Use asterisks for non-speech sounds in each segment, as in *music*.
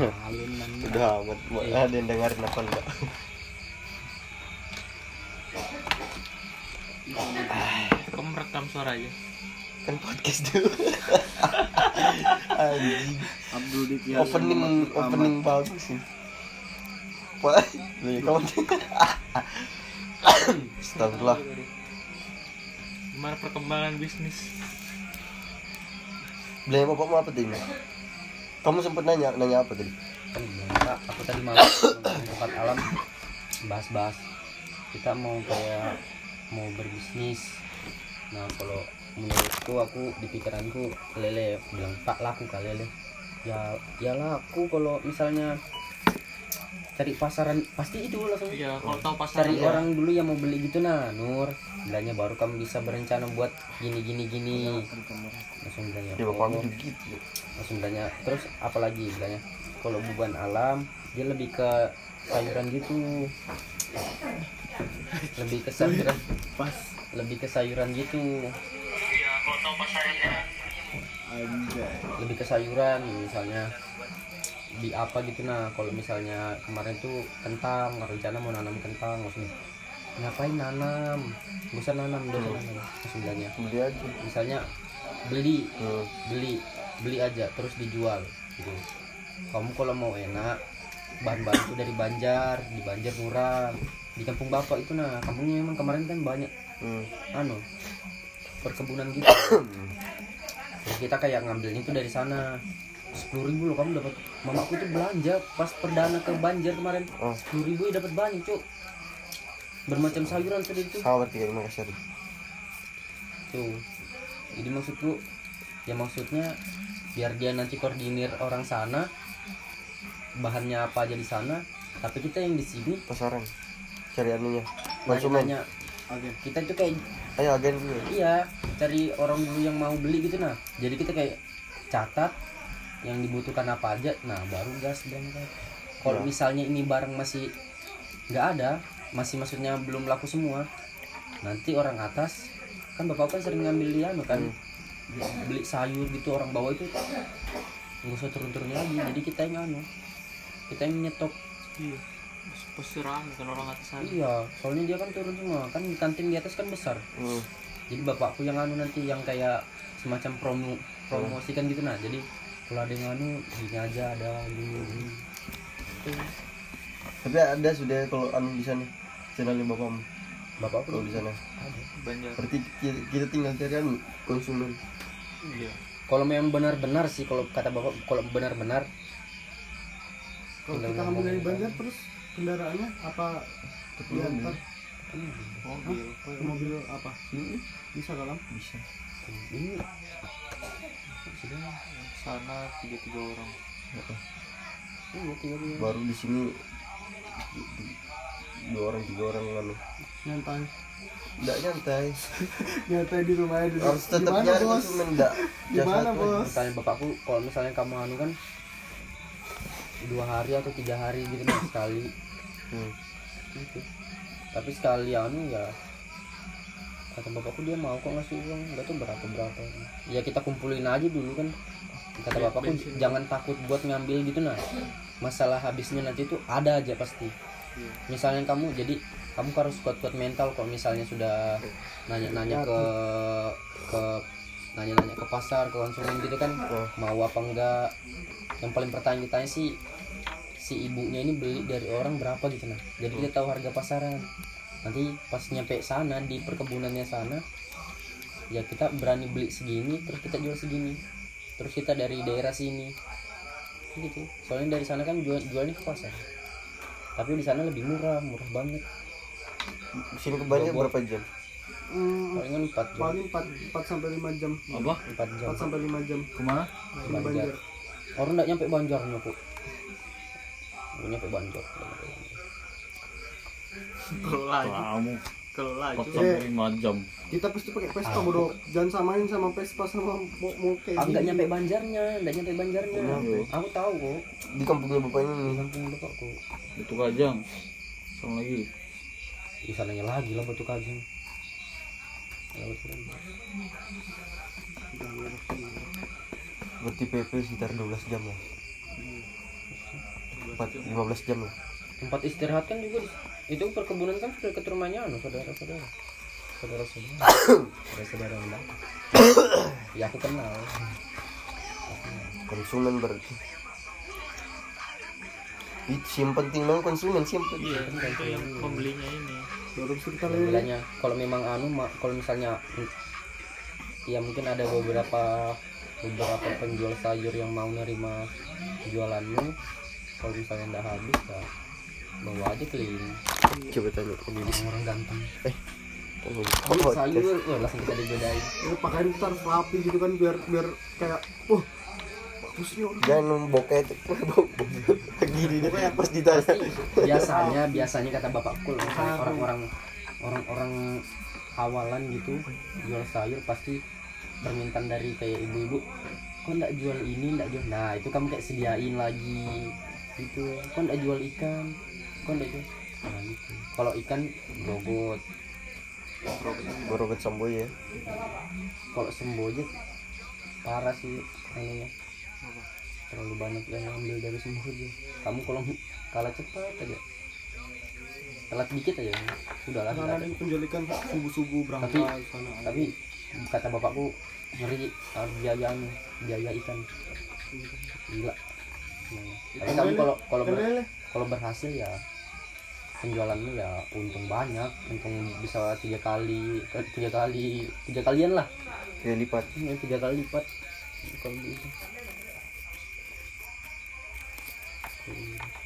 Udah amat. Mau Ada yang dengerin apa enggak? Kamu merekam suara aja. Kan podcast dulu. Anjing. Abdul Ditya. Opening opening bagus sih. Wah, nih kamu. Astagfirullah. Gimana perkembangan bisnis? Beli bapak mau apa tadi? Kamu sempat nanya nanya apa tadi? kan bilang, Kak, aku tadi malam *coughs* tempat alam bahas-bahas. Kita mau kayak mau berbisnis. Nah kalau menurutku aku di pikiranku lele bilang pak laku kali lele. Ya ya laku kalau misalnya cari pasaran pasti itu langsung Iya, kalau tahu pasar cari Iya. orang dulu yang mau beli gitu nah Nur bilangnya baru kamu bisa berencana buat gini gini gini langsung bilangnya Ya "Oh." gitu. langsung bilangnya terus apalagi bilangnya kalau buban alam dia lebih ke sayuran gitu lebih ke sayuran Pas. lebih ke sayuran gitu Anjay. lebih ke sayuran misalnya di apa gitu. Nah kalau misalnya kemarin tuh kentang rencana mau nanam kentang maksudnya. Ngapain nanam? Gak usah nanam gak usah nanam bilangnya. Beli aja. misalnya beli. Hmm. beli. Beli aja terus dijual. Gitu. Kamu kalau mau enak bahan-bahan itu dari Banjar di Banjar murah di kampung bapak itu nah kampungnya emang kemarin kan banyak. Hmm. anu perkebunan gitu. *coughs* Kita kayak ngambilnya itu dari sana sepuluh ribu loh kamu dapat mamaku tuh belanja pas perdana ke Banjar kemarin Oh. sepuluh ribu ya dapat banyak cuk bermacam sayuran tadi itu Sama berarti kayak Makassar. tuh jadi maksudku ya maksudnya biar dia nanti koordinir orang sana bahannya apa aja di sana tapi kita yang di sini Pasaran. Cari anunya. Konsumen. nanya Oke. kita tuh kayak Ayo agen dulu. iya cari orang dulu yang mau beli gitu nah jadi kita kayak catat yang dibutuhkan apa aja nah baru gas berangkat kalau Ya. misalnya ini barang masih nggak ada masih maksudnya belum laku semua nanti orang atas kan bapak kan sering ngambil dia anu kan beli sayur gitu orang bawah itu nggak usah turun-turun lagi jadi kita yang anu kita yang nyetok Iya. Pasti rame kan orang atas aja. iya soalnya dia kan turun semua kan di kantin di atas kan besar Hmm. jadi bapakku yang anu nanti yang kayak semacam promo promosikan gitu nah jadi kalau ada yang anu gini aja ada gini, gini. Tapi ada sudah kalau anu di sana channelnya bapakmu bapakku kalau di sana. ada Banyak. Berarti kita, tinggal cari anu konsumen. Iya. kalau memang benar-benar sih kalau kata bapak kalau benar-benar Kalau kita ambil dari. Banjar terus kendaraannya apa diantar Mobil. ke mobil apa? Bisa kalam? Bisa. ini Sana tiga tiga orang. iya tiga dia Baru di sini dua orang tiga orang anu. Nyantai. Enggak nyantai. *laughs* Nyantai di rumahnya di Harus tetap nyari bos? enggak. *laughs* Gimana, bos? misalnya bapakku kalau misalnya kamu anu kan dua hari atau tiga hari gitu kan *coughs* sekali Hmm. gitu tapi sekali anu ya kata bapakku dia mau kok ngasih uang. Nggak tahu berapa berapa? Ya kita kumpulin aja dulu kan. Kata Ya, bapakku bensin. jangan takut buat ngambil gitu nah masalah habisnya nanti itu ada aja pasti. Iya. misalnya kamu jadi kamu harus kuat-kuat mental kalau misalnya sudah nanya-nanya ke ke nanya-nanya ke pasar ke konsumen gitu kan Oh. mau apa enggak? Yang paling pertanyaan ditanya sih si ibunya ini beli dari orang berapa gitu nah jadi kita tahu harga pasaran nanti pas nyampe sana di perkebunannya sana ya kita berani beli segini terus kita jual segini terus kita dari daerah sini gitu soalnya dari sana kan jual jualnya ke pasar tapi di sana lebih murah murah banget sini ke berapa jam? Hmm, palingan 4 jam paling 4, 4 sampai 5 jam. Apa? 4 jam 4 sampai 5 jam. Ke mana? Di Banjar. Orang nggak nyampe Banjarnya kok nyampe Banjar. Kamu Kalau laju. 4 sampai 5 jam. Kita pasti pakai Vespa bodoh. Jangan samain sama Vespa sama mo kayak ah, nggak nyampe Banjarnya nggak nyampe Banjarnya Nyampe. aku tahu kok Di kampungnya bapak ini di kampung bapakku Itu kajang. Sama lagi. di sananya lagi lah batu kajang. Berarti PP sekitar 12 jam lah. empat lima belas jam lah tempat istirahat kan juga di- itu perkebunan kan sudah ke rumahnya anu saudara *coughs* saudara saudara saudara saudara saudara ya aku kenal. Konsumen berarti. Itu yang penting memang konsumen sih yang penting. Iya, itu yang pembelinya ini. baru cerita lagi bilangnya kalau memang anu kalau misalnya ya mungkin ada beberapa beberapa penjual sayur yang mau nerima jualanmu kalau misalnya nggak habis ya bawa aja keliling. Coba tanya. Orang, orang ganteng. Oh, Beli oh, sayur. Wah, langsung kita digodain ya, pakaian kita harus rapi gitu kan biar biar kayak wah bagus nih orang. Jangan boket gini deh pas ditanya. Biasanya biasanya kata bapakku misalnya orang-orang orang-orang awalan gitu jual sayur pasti permintaan dari kayak ibu-ibu kok nggak jual ini nggak jual nah itu kamu kayak sediain lagi gitu. Kok nggak jual ikan nah gitu kalau ikan brogot Boroget Samboy ya. kalau sembojet parah sih anunya terlalu banyak yang ambil dari sembojet kamu kalau kalah cepat aja. Telat dikit aja. Sudah lah yang penjual ikan subuh subuh berangkat Tapi- sana tapi kata bapakku ngeri harus biaya biaya ikan. Gila. Nah, tapi kamu kalau kalau kalau berhasil ya penjualanmu ya untung banyak. Untung bisa tiga kali eh, tiga kali tiga kalian lah. Kayak lipat. Ya, tiga kali lipat. Kalau gitu. Tahu ya.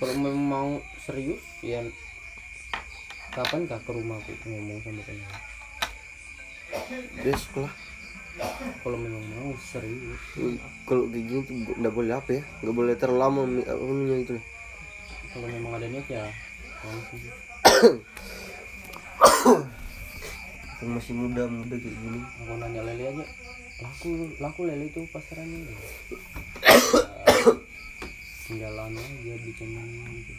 kalau memang mau serius ya kapan kah ke rumahku ngomong sama kamu besok lah. Kalau memang mau serius. Kalau kayak gini tuh nggak boleh apa ya? Nggak boleh terlalu lama itu kalau memang ada niat ya yang masih muda. Muda kayak gini. Aku nanya lele aja. Laku laku lele itu pasarannya ya. tinggal lama aja bikin gitu.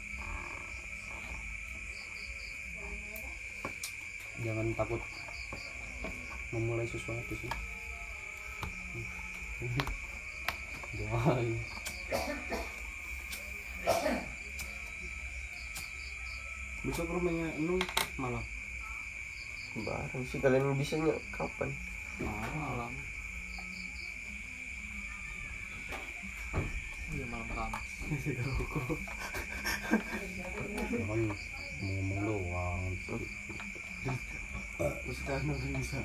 jangan takut memulai sesuatu sih doain *laughs* besok ke rumahnya Enung malam bareng sih kalian bisanya kapan Malam. Iya malam Kamis. jangan ngomong doang terus kan Enung bisa.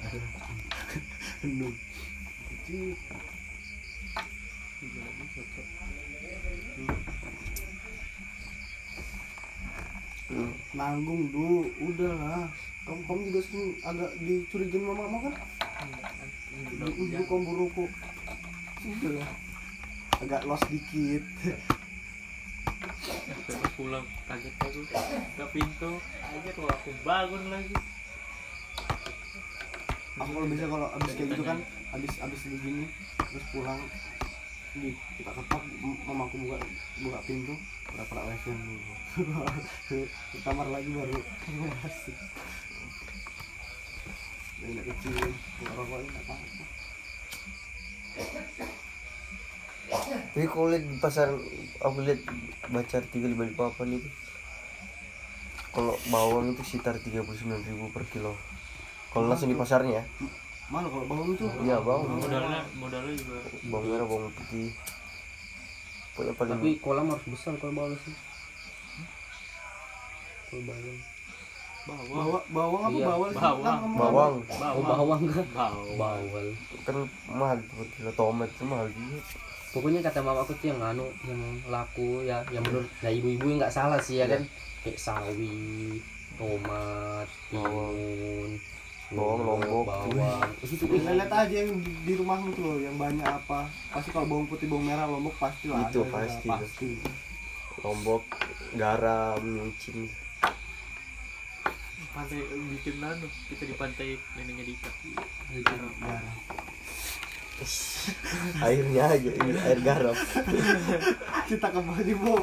Hmm. nanggung dulu udahlah. Kamu kamu juga sering agak dicurigin mama mama kan? Ibu kamu buruku udahlah. Agak lost dikit. Pulang kaget aku. Ke pintu. Aja kalau aku bangun lagi aku kalau bisa kalau abis kayak gitu kan abis abis begini terus pulang di kita ketok mamaku buka buka pintu pura pura wc dulu. *laughs* Ke kamar lagi baru. Masuk dan kecil rokok ini apa? Tapi kalau lihat di pasar aku lihat baca artikel di Balikpapan itu kalau bawang itu sekitar 39.000 per kilo kalau langsung di pasarnya ya? Mana kalau bawang itu? Iya bawang. Modalnya modalnya juga. Bawang merah bawang putih. Pokoknya paling tapi kolam harus besar kalau bawa sih. Kalau bawang. Bawa bawa bawang apa Iya, bawal sih? bawang. Kan kamu- bawang. Oh bawang. Kan bawa bawal kan mahal kilo tomat mahal juga. Pokoknya kata mamaku tuh yang anu yang laku ya yang menurut ya ibu-ibu nggak salah sih ya kan. Kayak sawi tomat timun Bawang, lombok. bawang itu tuh Lihat aja yang di, di rumahmu tuh loh, yang banyak apa. Pasti kalau bawang putih, bawang merah, lombok pasti lah. Itu ada, pasti. pasti. lombok garam micin pantai bikin anu kita di pantai neneknya Dika Itu, *laughs* ya. airnya aja ini air garam *laughs* Kita ke baju bu,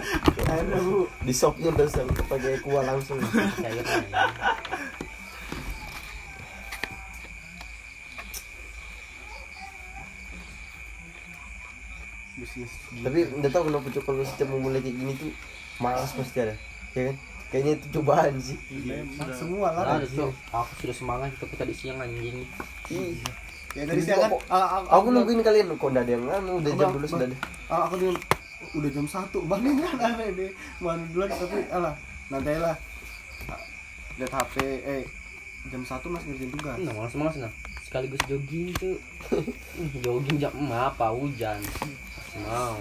*laughs* airnya bu. di sopnya udah pakai kuah langsung yes tapi udah tau kenapa cok kalau setiap mau mulai kayak gini tuh malas pasti ada. Ya kan? Kayaknya itu cobaan sih. Memang semua Nah, lah. Ada cok aku sudah semangat tapi tadi siang anjing. Ih, ya dari siang kan ah, aku nungguin kalian. Kok nggak ada yang anu udah jam dulu sudah ada. Ah, aku dengan udah jam satu. *laughs* Bang ini kan aneh deh mana duluan tapi alah nanti lah. Ah, lihat HP eh jam satu masih ngerjain tugas. Nah malas malas nah sekaligus jogging tuh *laughs* jogging jam apa hujan. Mau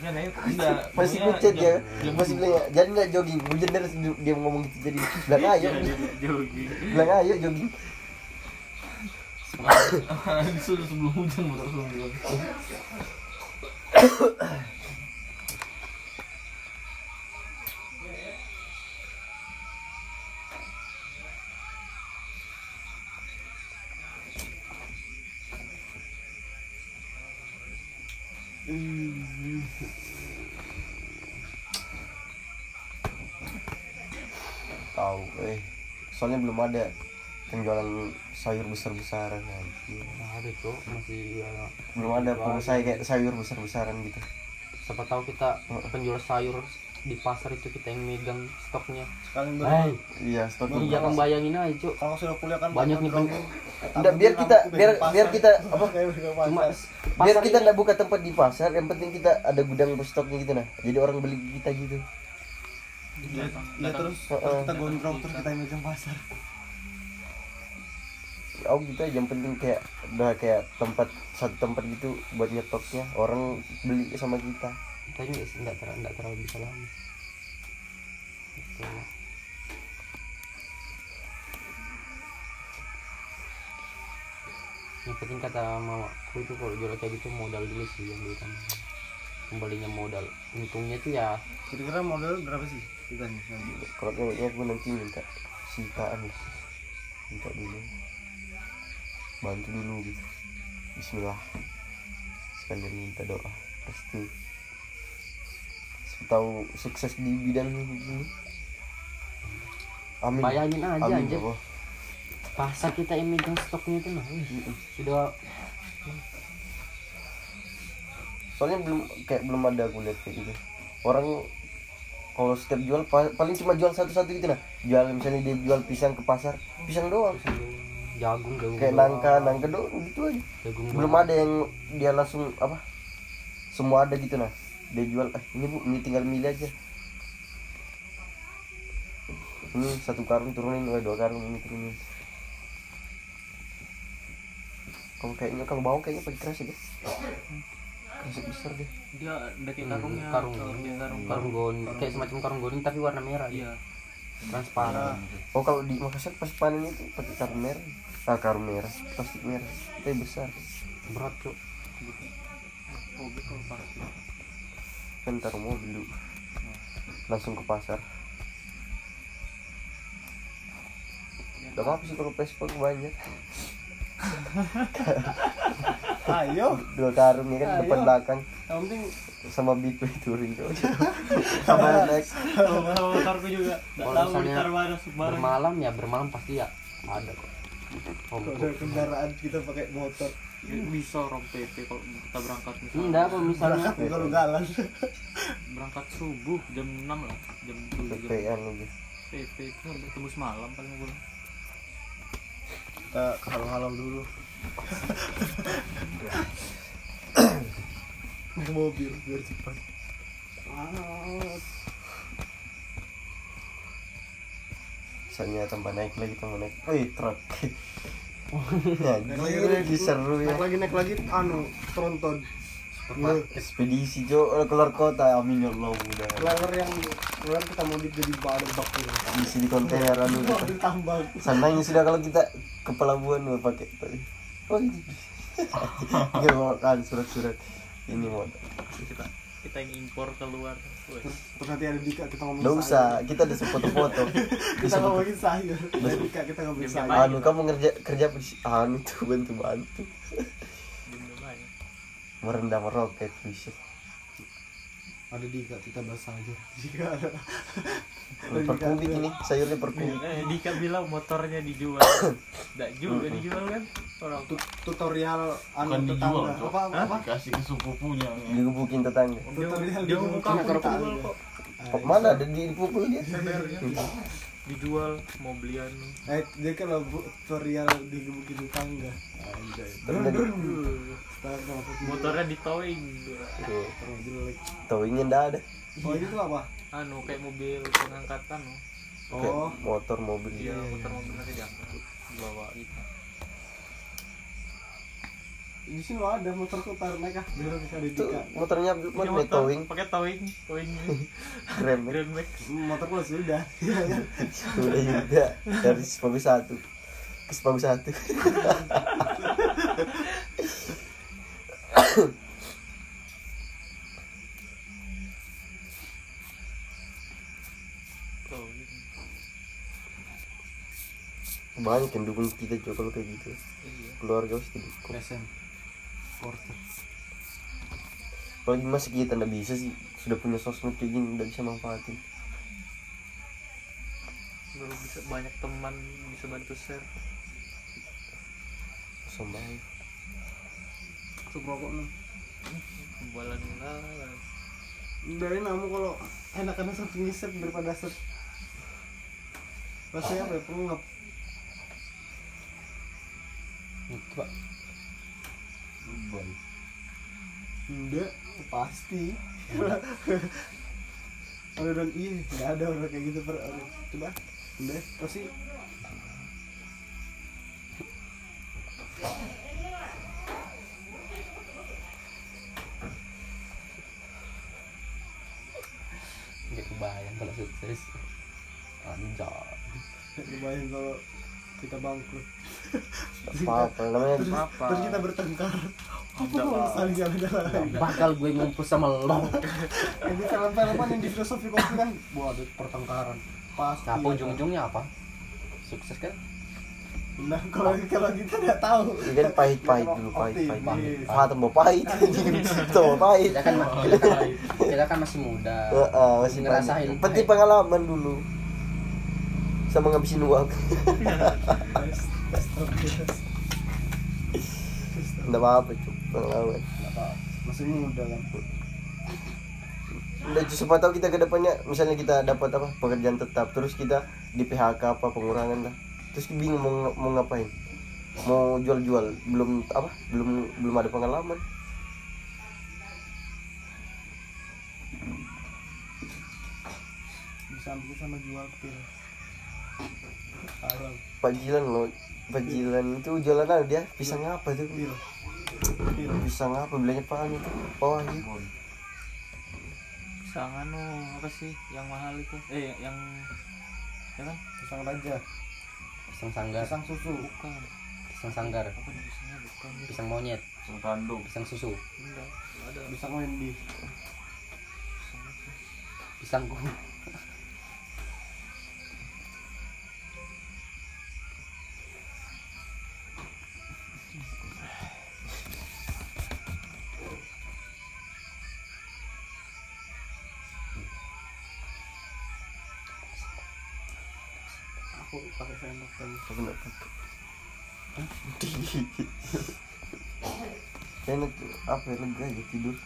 Kan ya, masih maunya ngechat ya? masih bilang ya jadi nggak jogging? Hujan terus dia- ngomong gitu jadi bilang ayo. Jadi jogging. bilang ayo jogging. *laughs* Sudah sebelum hujan langsung bilang. *coughs* tahu eh soalnya belum ada penjualan sayur besar besaran anjir. nah, ada cok masih ya, belum ada pengusaha kayak sayur besar besaran gitu. Siapa tahu kita penjual sayur di pasar itu kita yang megang stoknya. Sekalian Hai, iya stok ini jangan bayangin aja cok kalau sudah kuliah kan Banyak nih, dong. Nggak, biar kita biar biar kita *laughs* apa? Cuma biar kita ini- nggak buka tempat di pasar yang penting kita ada gudang stoknya gitu nah. Jadi orang beli kita gitu. Ya terus terus kita gondrong terus kita yang megang pasar. Oh gitu aja. Yang penting kayak udah kayak tempat satu tempat gitu buat nyetoknya orang beli sama kita kayaknya nggak terlalu nggak terlalu bisa lama. Gitu. yang penting kata mamaku itu kalau jual kayak gitu modal dulu sih yang diutamakan kembalinya modal. Untungnya tuh ya kira-kira modal berapa sih? Kita nih nanti kalau kayaknya gue nanti minta sitaan lah minta dulu. Bantu dulu gitu. Bismillah. Sekalian minta doa. Restu tahu sukses di bidang ini. Amin. Bayangin aja amin aja Allah. pasar kita yang megang stoknya itu nah sudah. Soalnya belum kayak belum ada aku lihat kayak gitu. Orang kalau setiap jual pa- paling cuma jual satu-satu gitu nah. Jual misalnya dia jual pisang ke pasar pisang doang. Jagung jagung kayak doang. nangka nangka doang gitu aja. Jagung belum doang. ada yang dia langsung apa semua ada gitu nah dia jual eh ini bu ini tinggal milih aja. Ini satu karung turunin eh, dua karung ini turunin. Kalau kayaknya kalau bawang kayaknya pakai keras ya keras besar deh. Dia ada kayak Hmm, karungnya. karung. Kalau dia karung. karung gon kayak semacam karung goding tapi warna merah Iya. transparan oh kalau di Makassar pas panen itu pakai karung merah. Ah karung merah plastik merah. Tapi besar. Berat cok Oh, gitu kan taruh mobil dulu langsung ke pasar. Gak apa-apa sih kalau Vespa banyak. *laughs* Ayo. Dua karung ya kan Ayo. depan belakang. Yang penting sama way touring tuh sama next Sama motorku juga. Enggak Kalau tahu misalnya ditaruh mana bareng. bermalam ya bermalam pasti ya. Ada kok. Kalau kendaraan kita pakai motor Bisa orang PP kalau kita berangkat misalnya. enggak kalau misalnya berangkat kalau galan Berangkat subuh jam 6 lah. Jam 7 jam PPN lagi. PP itu sampai tembus malam paling pulang. kita halau-halau dulu. Naik mobil biar cepat. Misalnya tambah naik lagi tambah naik. Wih truk lagi lagi seru ya. Naik lagi naik lagi anu tronton ekspedisi jo keluar kota amin ya Allah udah. Laler yang keluar kita mau jadi badan bak gitu. isi di kontainer anu tambang. sananya sudah kalau kita ke pelabuhan mau pakai. Oh ini *laughs* Nggak mau kan surat-surat. Ini mau. Kita kita yang impor keluar. Wes. Terus nanti ada Dika kita ngomong Nggak usah kita ada foto-foto *laughs* Kita ngomongin sayur. Ada Dika kita ngomongin sayur. anu kamu ngerja kerja apa sih anu *laughs* tuh bantu bantu ya? merendah meroket bisa ada di Dika kita bahas aja. *laughs* Dika ada. Perkubik ini sayurnya perkubik Eh, Dika bilang motornya dijual. *coughs* Enggak juga dijual kan? Orang Tut- tutorial anu Bukan dijual, tetangga. Cok. apa apa? Dikasih ke sepupunya. digebukin tetangga. Tutorial dia mau kamu dijual. dijual kok. kok mana? ada di dipukul dia. Dijual mau belian. eh dia kan lo bu- tutorial digebukin tetangga. Anjay Motornya di towing. Jelek towingnya ndak ada oh itu apa Anu kayak mobil pengangkatan. no. kayak oh motor mobil Iya, motor mobilnya diangkut bawa gitu. di sini lo ada motorku taruh naik ah biar bisa di itu Dika motornya mana motor towing pakai towing, towing rem ya. *laughs* Grand Max. motorku lo sudah Iya kan? udah juga dari sepagu satu ke sepagu satu Towing. *laughs* banyak yang dukung kita juga kalau kayak gitu. Iya. keluarga pasti dukung. Resen Porter kalau masih kita ndak bisa sih. Sudah punya sosmed kayak gini ndak bisa manfaatin. Baru bisa banyak teman bisa bantu share. baik Tuh rokok nih Bualan lah. dari namu kalau enakan satu ngisep daripada set. Rasanya apa ya perlu ngap Coba. enggak pasti. *laughs* Ada dan iya nggak ada orang kayak gitu per. Coba enggak pasti Nggak kebayang kalau sukses. Anjay. kebayang kalau kita bangkrut apa apa namanya terus, Apa? terus kita bertengkar apa apa. saling jalan-jalan Bakal gue ngumpul sama lo. *laughs* Ini film-filman yang di filosofi kopi kan ada pertengkaran Pasti Nah, apa ujung-ujungnya apa? Sukses kan? Nah kalau kalau kita nggak tahu. Ini kan pahit pahit dulu pahit pahit Optimis. ah tambah pahit *laughs* tambah pahit. Kita kan kita kan, kita kan masih muda. Heeh, masih ngerasain. penting pengalaman dulu. Sama ngabisin uang. Nggak apa apa cuy pengalaman. Masih muda kan? Udah siapa tahu kita ke depannya misalnya kita dapat apa pekerjaan tetap terus kita di PHK apa pengurangan lah terus bingung mau, mau ngapain? Mau jual-jual belum apa? Belum belum ada pengalaman. Bisa ambil sama jual pil. Alam Pak Jilan loh. Pak Jilan itu jualan apa dia? Pisang apa tuh Pil. Pisang apa? Bilangnya pak itu. Bawah gitu Pisang anu apa sih? Yang mahal itu? Eh yang ya kan? Pisang raja Pisang sanggar, Pisang susu Bukan. pisang sanggar, pisangnya bukan? pisang monyet, Pisang tanduk. pisang susu, Enggak. nggak Ada Pisang Wendy pisang apa? Aku enak apa ya lega aja tidur?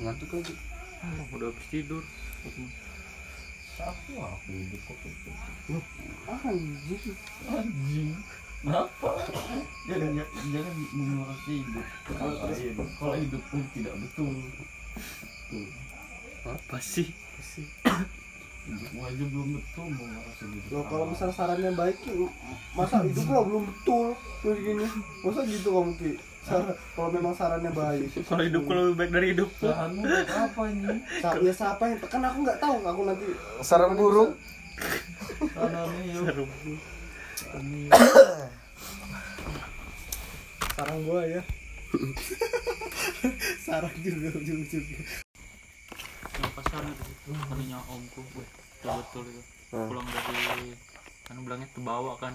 Ngantuk lagi. Oh, udah habis tidur. Siapa aku hidup kok? Anjing Anjing. Kenapa? Jangan jangan mengurus hidup. Kalau hidup, kalau hidup pun tidak betul. Tuh, Apa sih? hidupmu aja belum betul mau hidup. Loh kalau misalnya sarannya baik masa hidup lo belum betul terus gini masa gitu kamu ki Sar- kalau memang sarannya baik Kalau hidup kalau lebih baik dari hidup Saranmu apa ini? Sa- ya siapa yang kan aku nggak tahu aku nanti sarang burung Sarannya yuk. Seru. Sarang gua ya *laughs* sarang juga ujung pasar di situ harinya omku. Wih, betul betul itu. Hmm. Pulang dari kan bilangnya terbawa kan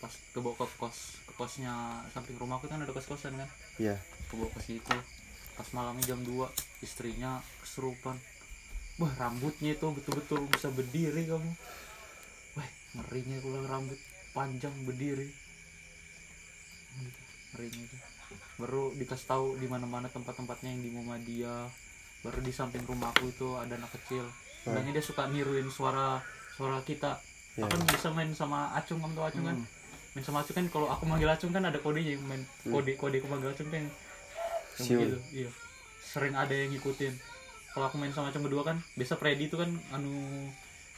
pas kebawa ke kos ke kosnya samping rumahku kan ada kos kosan kan Iya. kebawa ke situ pas malamnya jam 2 istrinya kesurupan wah rambutnya itu betul-betul bisa berdiri kamu wah ngerinya pulang rambut panjang berdiri Gitu, ngerinya itu. Baru dikasih tahu di mana-mana tempat-tempatnya yang di Muhammadiyah. Baru di samping rumahku itu ada anak kecil. Bilangnya dia suka niruin suara suara kita. Ya. aku kan bisa main sama acung kamu tau acung kan? Main sama acung kan kalau aku manggil acung kan ada kodenya yang main. Kode kode aku manggil acung kan begitu iya. Sering ada yang ngikutin. Kalau aku main sama acung kedua kan biasa Freddy itu kan anu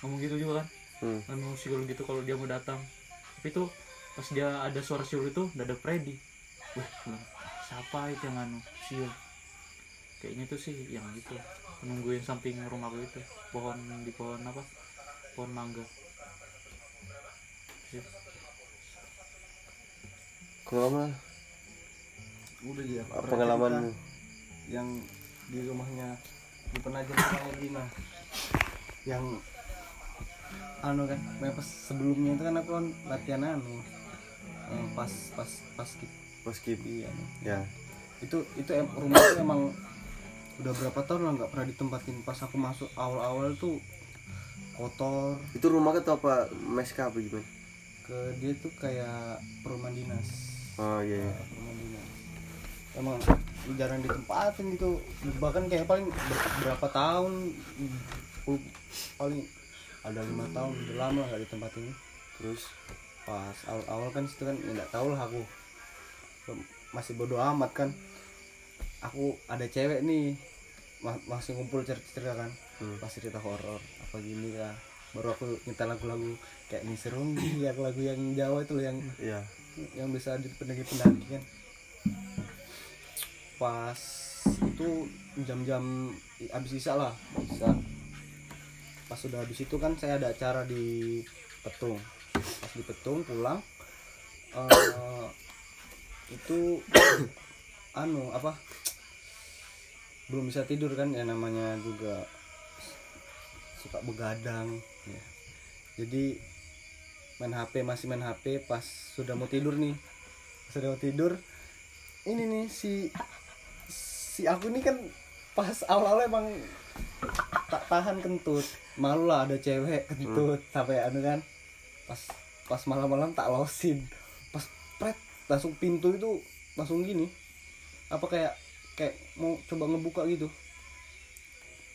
ngomong gitu juga kan. Hmm. anu siul gitu kalau dia mau datang. Tapi itu pas dia ada suara siul itu udah ada Freddy bilang, siapa itu yang anu siul kayaknya itu sih yang gitu nungguin samping rumahku itu. Pohon di pohon apa? Pohon mangga. Sih. Kalau kamu udah ya apa pengalamanmu? yang di rumahnya di penajam rumahnya Dina yang anu kan memang pas sebelumnya itu kan aku kan latihan anu yang pas pas pas Pas skip. iya anu. Ya. itu itu em- rumah itu emang udah berapa tahun lah nggak pernah ditempatin pas aku masuk awal-awal tuh kotor Itu rumah atau apa meska apa gimana? ke dia tuh kayak perumahan dinas Oh iya. iya. perumahan dinas emang jarang ditempatin gitu bahkan kayak paling ber- berapa tahun paling ada lima tahun udah lama nggak ditempatin Terus pas awal-awal kan situ kan ya nggak tahu lah aku masih bodoh amat kan. Aku ada cewek nih ma- masih ngumpul cerita-cerita kan. Hmm. pas cerita horor apa gini lah. Baru aku minta lagu-lagu kayak nih serunggi lagu-lagu *coughs* yang Jawa itu loh yang iya. yang bisa di pendaki-pendaki kan. Pas itu jam-jam abis isa lah bisa pas sudah habis itu kan saya ada acara di Petung. Pas di Petung pulang eh, itu *coughs* anu apa? Belum bisa tidur kan ya namanya juga suka begadang ya. jadi main HP masih main HP pas sudah mau tidur nih. Sudah mau tidur ini nih si si aku nih kan pas awal-awal emang tak tahan kentut. Malu lah ada cewek kentut sampai anu kan. Pas pas malam-malam tak losin. Pas pret langsung pintu itu langsung gini. Apa kayak kayak mau coba ngebuka gitu.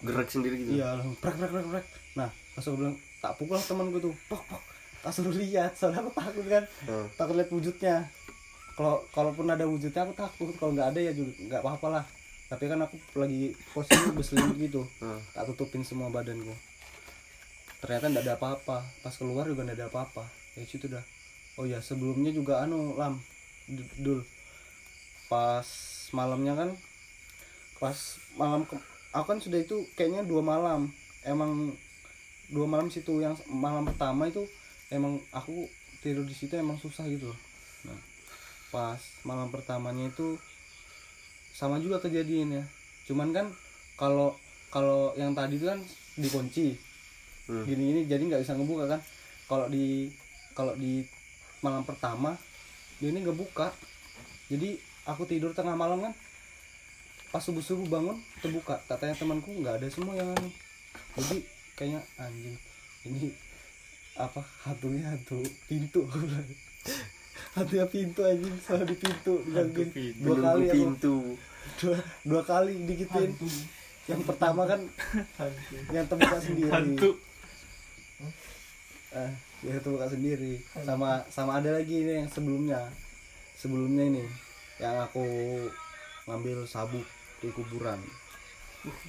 Gerak sendiri gitu. iya langsung prek prek prek prek nah langsung bilang tak pukul lah temanku tuh. Pok pok. Tak suruh lihat soalnya aku takut kan. Hmm. takut lihat wujudnya. Kalau kalaupun ada wujudnya aku takut. Kalau nggak ada ya juga nggak apa-apa lah. Tapi kan aku lagi posisi berselimut gitu. Hmm. tak tutupin semua badanku. Ternyata nggak ada apa-apa. Pas keluar juga nggak ada apa-apa. Ya situ dah. Oh ya sebelumnya juga anu lam dul. Pas malamnya kan pas malam ke- aku kan sudah itu kayaknya dua malam. Emang dua malam situ yang malam pertama itu emang aku tidur di situ emang susah gitu loh. Nah pas malam pertamanya itu sama juga kejadiannya. Cuman kan kalau kalau yang tadi itu kan dikunci. Hmm. gini gini jadi nggak bisa ngebuka kan. Kalau di kalau di malam pertama dia ini ngebuka jadi aku tidur tengah malam kan pas subuh subuh bangun terbuka. Katanya temanku nggak ada semua yang anu jadi kayaknya anjing ini apa hantunya hantu pintu. *laughs* Hantunya pintu anjing salah di pintu. Digangguin dua kali aku. pintu. dua, dua kali digituin yang pertama kan yang terbuka sendiri. Hantu eh ya terbuka sendiri sama sama ada lagi ini yang sebelumnya sebelumnya ini yang aku ngambil sabuk di kuburan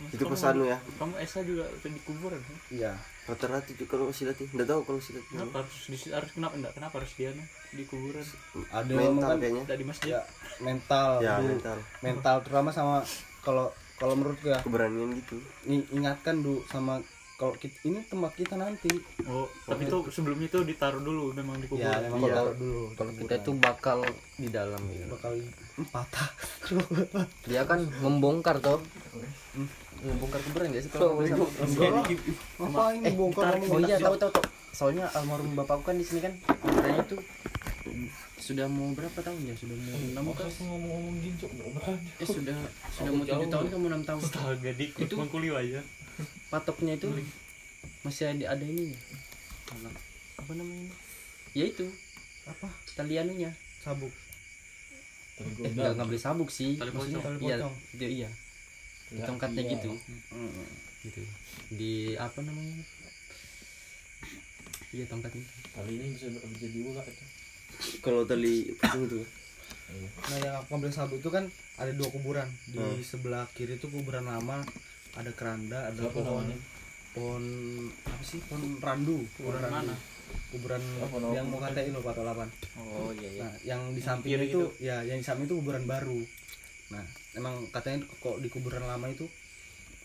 Itu pesan lu ya. kamu Esa juga di kuburan kan? iya Rata-rata itu kalau silat nih. Enggak tahu kalau silat. kenapa harus di, harus kenapa enggak kenapa harus dia nih di kuburan ada Mental kan kayaknya. tidak di masjid ya mental Ya, dulu. mental. mental terutama sama kalau kalau menurut ya Keberanian gitu. ingatkan dulu sama kalau kita, ini tempat kita nanti. Oh tapi itu sebelumnya itu ditaruh dulu memang di ya memang Iya. taruh dulu kalau kita kuburan. tuh bakal di dalam gitu. Bakal patah. *laughs* Dia kan membongkar toh. Membongkar kuburan gak sih kalau lah ngapain bongkar oh iya tahu tahu tahu soalnya almarhum bapakku kan di sini kan katanya itu sudah mau berapa tahun ya? Sudah mau enam Masa kan ngomong-ngomong gincok eh sudah sudah mau tujuh tahun kamu enam tahun? Astaga dikut Itu- mengkuliah aja patoknya itu masih ada ada ininya apa? Namanya? Ya itu. Apa? Tali anunya. Sabuk. Eh enggak nggak beli sabuk sih. Tali maksudnya pocong. Tali iya itu iya. Di Ya, tongkatnya iya. gitu. Gitu. Di apa namanya? Iya tongkatnya. Kali ini bisa bisa dibuka itu. kalau tali itu. Nah yang aku ambil sabuk itu kan ada dua kuburan. Di Hmm. sebelah kiri itu kuburan lama ada keranda ada Siapa pohon. namanya? pohon apa sih? Pohon randu. Kuburan Kuburan randu. mana? kuburan nama yang mau katain lo Pak Tolapan. Oh iya iya. Nah yang di samping itu ya yang di samping itu kuburan baru. Nah emang katanya kok di kuburan lama itu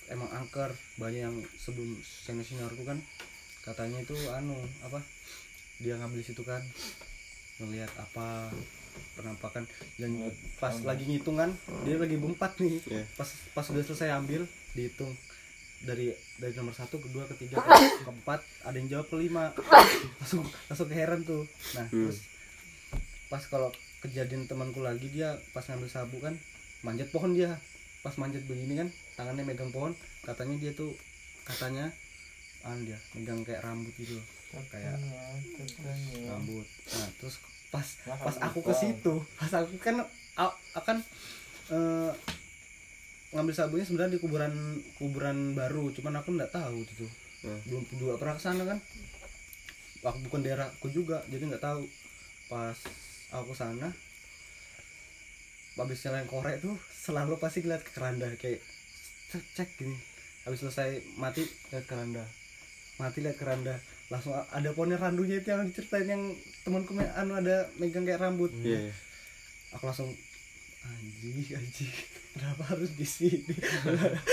emang angker. Banyak yang sebelum senior seniorku kan katanya itu anu apa dia ngambil situ kan ngelihat apa penampakan. Dan pas lagi ngitung kan dia lagi berempat nih. Iya. pas pas sudah selesai ambil dihitung. Dari dari nomor satu kedua ketiga *coughs* keempat ada yang jawab kelima *coughs* langsung langsung keheran tuh. Nah Hmm. terus pas kalau kejadian temanku lagi dia pas ngambil sabuk kan manjat pohon dia. Pas manjat begini kan tangannya megang pohon katanya dia tuh katanya an dia megang kayak rambut gitu. Loh kayak rambut. Nah terus pas pas aku ke situ pas aku kan akan eh, ngambil sabunnya sebenarnya di kuburan kuburan baru cuman aku nggak tahu itu tuh. Hmm. belum juga pernah ke sana kan. Aku bukan daerahku juga jadi nggak tahu. Pas aku ke sana habis nyalain korek tuh selalu pasti ngeliat ke keranda kayak cek, cek gini. Habis selesai mati lihat keranda. Mati lihat keranda langsung ada pohonnya randunya itu yang diceritain yang temanku anu ada megang kayak rambut. Iya iya. aku langsung anjing anjing. Kenapa harus di sini?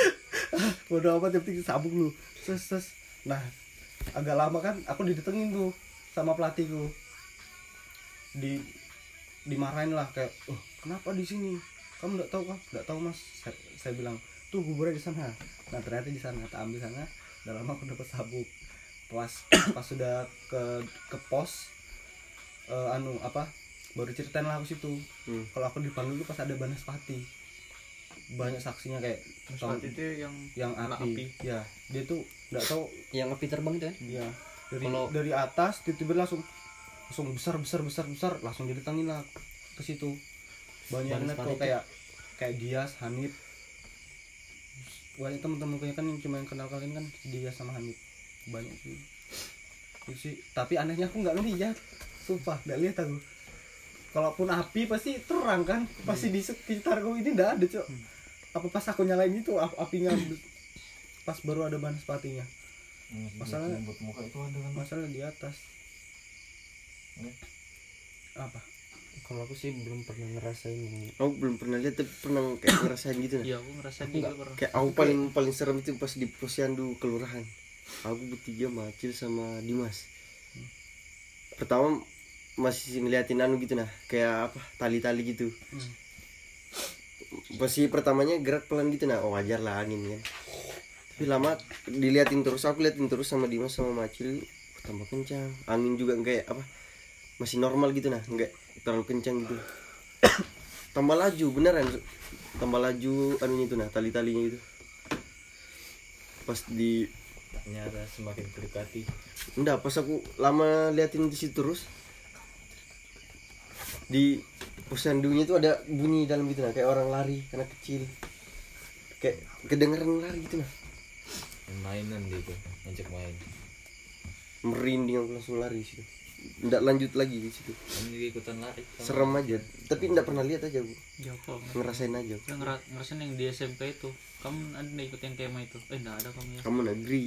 *laughs* Bodoh amat yang penting sabuk lu. Terus terus nah agak lama kan aku didatengin tuh sama pelatihku. Di dimarahin lah kayak oh kenapa di sini? Kamu nggak tahu kan nggak tahu mas saya, saya bilang. Tuh kuburnya di sana. Nah ternyata di sana tak ambil sana. Lama aku dapat sabuk. Pas pas sudah ke ke pos eh, anu apa baru ceritain lah aku situ Hmm. kalau aku dipanggil tuh pas ada Banaspati. Banyak saksinya kayak Saat itu yang yang kena api. ya dia tuh nggak tahu yang api terbang itu kan ya dari Kalau- dari atas tiba-tiba langsung langsung besar besar besar besar langsung didatangin lah ke situ. Banyak lihat Banaspati kok kayak kayak Dias Hanif. Banyak teman-teman kan yang cuma yang kenal kalian kan Dias sama Hanif. Banyak sih. Itu sih tapi anehnya aku nggak ngeliat. Sumpah nggak lihat aku kalaupun api pasti terang kan pasti di sekitarku ini nggak ada cok. Apa pas aku nyalain itu ap- apinya pas baru ada banaspatinya Masalahnya- buat muka itu ada kan masalah di atas. Hmm. apa? Kalau aku sih belum pernah ngerasain yang aku belum pernah lihat tapi pernah kayak ngerasain gitu iya aku ngerasain juga pernah. Kayak aku paling paling serem itu pas di posyandu kelurahan. Aku bertiga macil sama Dimas. Pertama masih ngeliatin anu gitu nah kayak apa tali-tali gitu. Hmm. pasti pertamanya gerak pelan gitu nah oh wajar lah angin kan tapi lama diliatin terus aku liatin terus sama Dimas sama Macil tambah kencang. Angin juga kayak apa masih normal gitu nah nggak terlalu kencang gitu. *coughs* Tambah laju beneran tambah laju anunya itu nah tali-talinya itu. Pas di ternyata semakin mendekati enggak pas aku lama liatin di situ terus di posyandunya itu ada bunyi dalam gitu nah kayak orang lari karena kecil. Kayak kedengeran lari gitu nah. Mainan dia tuh ngajak main. Merinding aku langsung lari sih enggak lanjut lagi di situ. Ikutan lari serem aja. Tapi enggak pernah lihat aja kok ngerasain aja. Ya ngera ngerasain yang di SMK itu. Kamu ada ikut yang kema itu? Eh enggak ada kamu ya. Kamu negeri.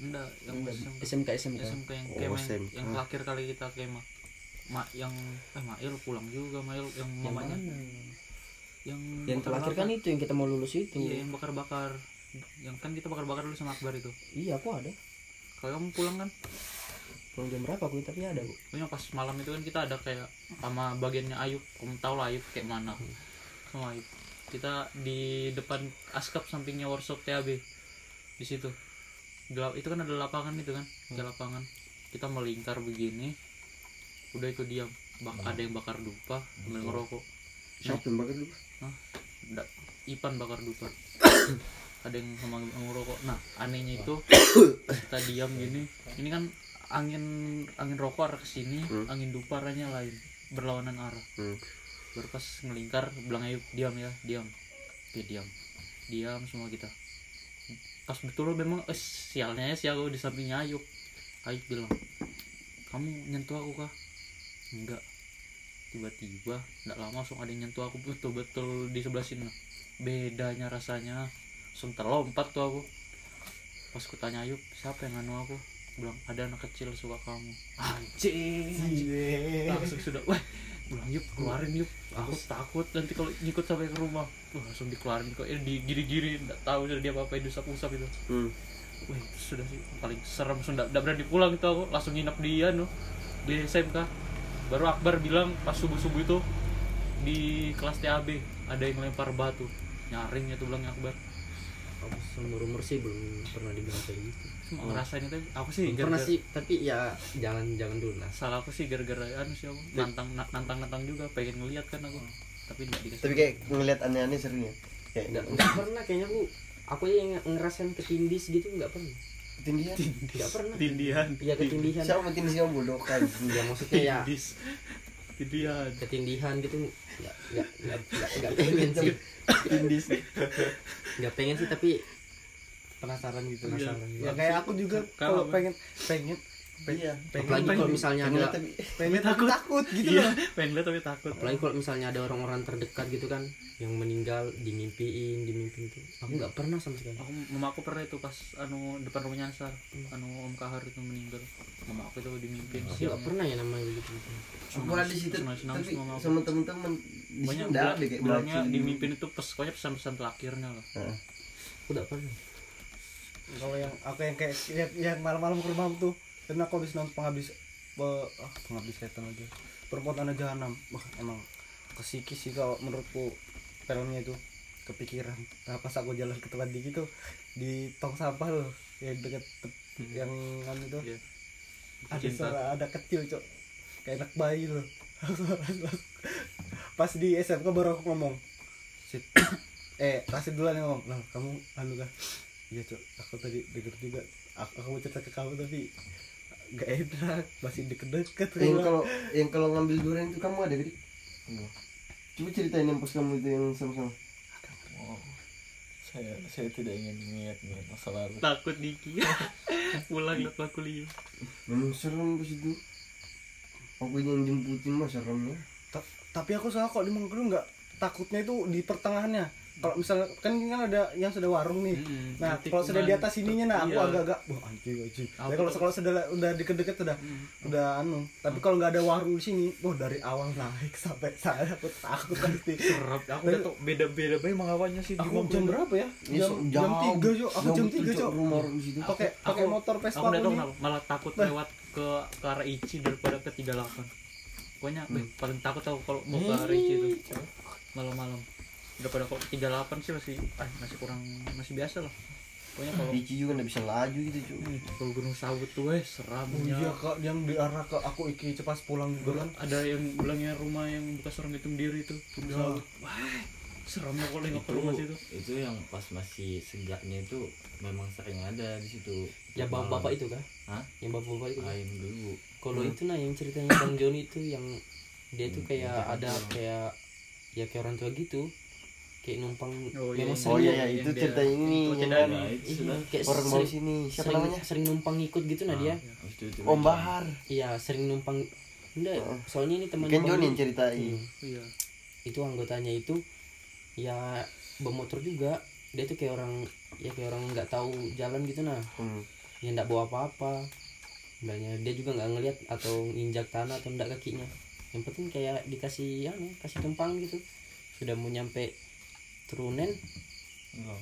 Enggak yang SMK SMK SMK SMK yang Oh, kema yang terakhir kali kita kema Ma, yang eh Mail pulang juga Mail. Yang yang mamanya. mana? Yang yang terakhir kan itu yang kita mau lulus itu. Iya yang bakar-bakar. Yang kan kita bakar-bakar dulu sama Akbar itu. Iya aku ada. Kalau kamu pulang kan? Pulang jam berapa aku? Tapi ada bu. Pokoknya pas malam itu kan kita ada kayak sama bagiannya Ayub. Kamu tau lah Ayub kayak mana. Sama Ayub. Kita di depan askap sampingnya workshop TAB di situ. Itu kan ada lapangan itu kan? Ada lapangan. Kita melingkar begini udah itu diam bak ada yang bakar dupa sambil ngerokok. Siapa yang bakar dulu Nggak, Ipan bakar dupa. *coughs* Ada yang sama ngerokok. Nah anehnya itu *coughs* kita diam gini. Ini kan angin angin rokok arah ke sini Hmm. angin dupa arahnya lain berlawanan arah. Hmm. baru pas ngelingkar bilang ayo diam ya diam. Oke diam. Diam semua kita. Pas betul memang eh, sialnya ya si aku di sampingnya Ayub Ayub bilang kamu nyentuh aku kah enggak. Tiba-tiba enggak lama langsung ada yang nyentuh aku betul-betul di sebelah sini bedanya rasanya. Langsung terlompat tuh aku. Pas ku tanya Ayub siapa yang nganu aku? Bilang ada anak kecil suka kamu. Anjing anjing. Langsung sudah wah. Bilang yuk keluarin yuk aku takut nanti kalau ngikut sampai ke rumah. Wah, langsung dikeluarin kok. Ini digiri-giri nggak tahu sudah dia apa apa usap-usap itu Hmm. wah itu sudah sih paling serem. Nggak nggak berani pulang itu aku. Langsung nginep di anu di SMK baru Akbar bilang pas subuh subuh itu di kelas TAB ada yang lempar batu. Nyaring itu bilang Akbar. Aku seumur umur sih belum pernah dibilang kayak gitu. Cuma ngerasain itu. Aku sih pernah gara-gara- sih tapi ya jangan jangan dulu lah. Salah aku sih gara-gara anu sih aku. Nantang nantang nantang juga pengen ngeliat kan aku. Tapi nggak dikasih tapi kayak ngeliat aneh-aneh sering ya? Kayak nggak nggak. pernah kayaknya aku aku aja yang ngerasain ketindis gitu nggak pernah ketindihan. Nggak pernah. Tindihan iya ketindihan. Siapa ketindis yang bodoh? Kan ya maksudnya ya. Tindis tindihan ketindihan gitu. Nggak nggak nggak nggak pengen sih. tindis nggak pengen sih tapi penasaran gitu Iya. penasaran gitu. ya kayak aku juga Kalau- pengen pengen iya. apalagi kalau misalnya pengen ada pengen takut. takut gitu iya. loh. Pengen lihat tapi takut. Apalagi kalau misalnya ada orang-orang terdekat gitu kan yang meninggal dimimpiin dimimpiin tuh. Aku nggak pernah sama sekali. Aku mama aku pernah itu pas anu depan rumahnya Ansar anu Om Kahar itu meninggal. Mama aku itu dimimpin aku siang nggak pernah ya namanya gitu. Aku ada di situ tapi sama temen-temen di banyak bilangnya dimimpin itu pes pokoknya pesan-pesan terakhirnya lah Heeh. aku nggak pernah. Kalau yang aku yang kayak yang, yang malam-malam ke rumah tuh karena aku habis nonton penghabis pe- ah, penghabis setan aja perempuan anak jahanam wah emang kesikis sih kalau menurutku filmnya itu kepikiran. Nah pas aku jalan ke tempat di gitu di tong sampah loh yang deket te- yang anu itu. Iya. ada suara ada kecil cok. Kayak anak bayi loh. *laughs* Pas di SMK baru aku ngomong Sit. *coughs* eh kasih duluan yang ngomong lah kamu anu kan iya cok. Aku tadi denger juga. Aku, aku mau cerita ke kamu tapi gak enak masih deket-deket yang kalau yang kalau ngambil durian itu kamu ada gede coba ceritain yang pas kamu itu yang sama-sama. Oh, saya saya tidak ingin mengingat ingat masa lalu. Takut Diki *laughs* pulang lihat aku lihat memang serem pas itu. Aku yang jemputin mah seremnya. Ta- tapi aku soal kok di Mangkudu nggak. Takutnya itu di pertengahannya kalau misalnya kan ini kan ada yang sudah warung nih. Mm, nah kalau sudah di kuman. atas ininya nah aku Iya. agak-agak wah anjing anjing. Tapi kalau tuh- kalau sudah udah deket-deket sudah udah anu. Tapi kalau nggak ada warung di sini wah dari awal naik sampai saya aku takut pasti serap aku udah tau beda-beda banget emang awalnya sih di aku jam berapa ya? Jam jam tiga cok aku jam tiga Cok, di pakai pakai motor Vespa aku udah malah takut lewat ke ke arah Ici daripada ke 38 pokoknya Hmm. paling takut aku kalau mau ke arah Ici itu malam-malam daripada kalau 38 sih masih ah, masih kurang masih biasa lah. Pokoknya kalau Ici juga nggak bisa laju gitu cuy kalau gunung sawut tuh eh Oh seramnya iya kak yang di arah ke aku iki cepat pulang juga kan ada yang bilangnya rumah yang bekas orang hitung diri itu gunung Ya. sawut wah seremnya kalau nengok ke rumah situ itu. yang pas masih segaknya itu memang sering ada di situ. Ya bapak bapak itu kan Hah? yang bapak bapak itu lain dulu. Kalau itu nah yang ceritanya bang Joni itu yang dia tuh kayak ada kayak ya kayak orang tua gitu kayak numpang Oh, iya, memang iya. oh sering iya yang ya itu dia- cerita ini itu yang Iya, kayak orang mau sering, sini siapa sering, namanya? sering numpang ngikut gitu nah dia itu, itu Om. Bahar. Iya sering numpang. Enggak soalnya ini teman kan Joni yang ceritain. Iya. Itu anggotanya itu ya bermotor juga. Dia tuh kayak orang ya kayak orang nggak tahu jalan gitu nah. Hmm. ya nggak bawa apa-apa. Sebenarnya dia juga nggak ngelihat atau injak tanah atau nggak kakinya. Yang penting kayak dikasih ya kasih tumpang gitu. Sudah mau nyampe turunan Enggak.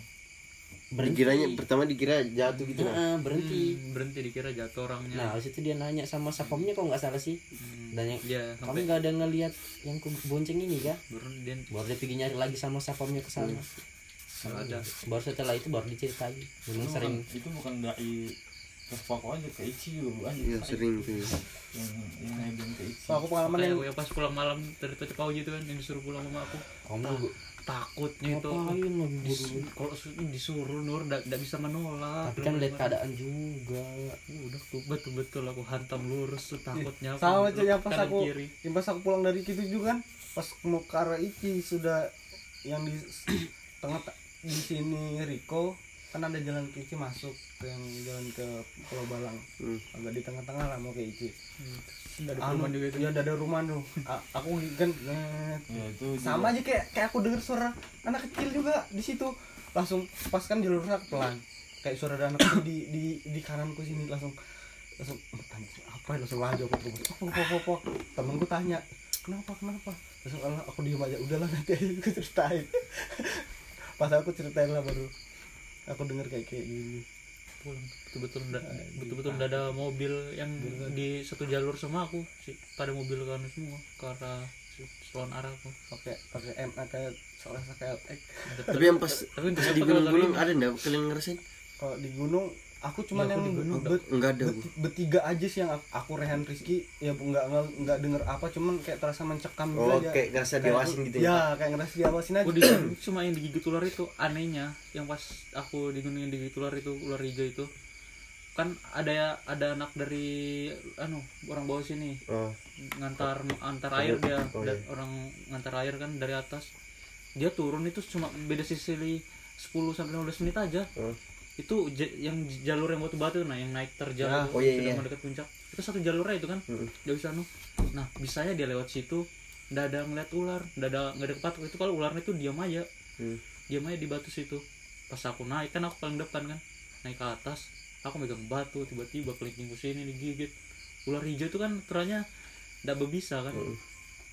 berhenti. Dikiranya pertama dikira jatuh gitu nah Nah, berhenti. Hmm, berhenti dikira jatuh orangnya. Nah habis itu dia nanya sama sapamnya kok nggak salah sih. Hmm, dan yang dia kamu sampai nggak ada ngelihat yang bonceng ini kah? Baru dia baru dia pergi nyari lagi sama sapamnya ke sana. Ada. baru setelah itu baru diceritain. Memang itu sering. bukan, itu bukan dai Terus pokok aja ke Ichi aja. iya sering tuh. Yang yang nebeng ke Ichi. aku pengalaman yang yang pas pulang malam dari Tocok Pau gitu kan yang disuruh pulang sama aku. Kamu juga takutnya itu. Ngapain lagi Dis- kalau su- disuruh nur ndak bisa menolak. Tapi kan lihat keadaan juga. Udah tuh betul betul aku hantam lurus tuh takutnya aku sama aja yang pas aku kiri. yang pas aku pulang dari situ juga kan pas mau ke arah Ici sudah yang di tengah di sini Riko kan ada jalan ke Ici masuk ke yang jalan ke Pulau Balang. Hmm. agak di tengah-tengah lah mau ke Ici. Ada Anu, perumahan juga itu? ya ada rumah tuh. Aku kan. Ya itu sama aja kayak kayak aku denger suara anak kecil juga di situ. Langsung pas kan jalurnya pelan. Kayak suara ada anak kecil di di di kananku sini langsung langsung "Anjing, apa ya? Langsung laju aku terus apa apa apa, apa. temenku tanya kenapa kenapa? Langsung aku diem aja. Udahlah nanti aja. *laughs* Aku ceritain. Pas aku ceritain lah baru aku denger kayak kayak gini. Pulang betul-betul ndak betul-betul ndak ada mobil yang di satu jalur sama aku sih pada mobil kan semua ke arah selawan arah aku. Pakai pakai MA kayak salah kayak X. Tapi yang pas tapi pas di gunung-gunung ada nggak kalian ngerasain? Kalau di gunung aku cuman Ya, aku yang di gunung bet- nggak ada bet- bertiga aja sih yang aku, aku Rehan Rizky. Ya nggak nggak nggak denger apa cuman kayak terasa mencekam gitu oh aja. kayak ngerasa diawasin gitu ya ya kayak ngerasa diawasin aja. Di cuma yang digigit ular itu anehnya. Yang pas aku di gunung yang digigit ular itu ular hijau itu. Kan ada ya ada anak dari anu orang bawah sini. Oh. Ngantar antar air dia. Oh, iya. orang ngantar air kan dari atas. Dia turun itu cuma beda sisi 10 sampai 15 menit aja. Oh. Itu j- yang j- jalur yang batu-batu nah yang naik terjal itu oh iya, sudah iya. mendekat puncak itu satu jalurnya itu kan Mm-mm. dia bisa anu nah bisanya dia lewat situ ndak ada ngeliat ular ndak ada nggak ada kepatuk itu kalau ularnya itu diam aja Hmm. diam aja di batu situ pas aku naik kan aku paling depan kan naik ke atas aku megang batu tiba-tiba kelingking ke sini digigit ular hijau itu kan teranya ndak berbisa kan Mm.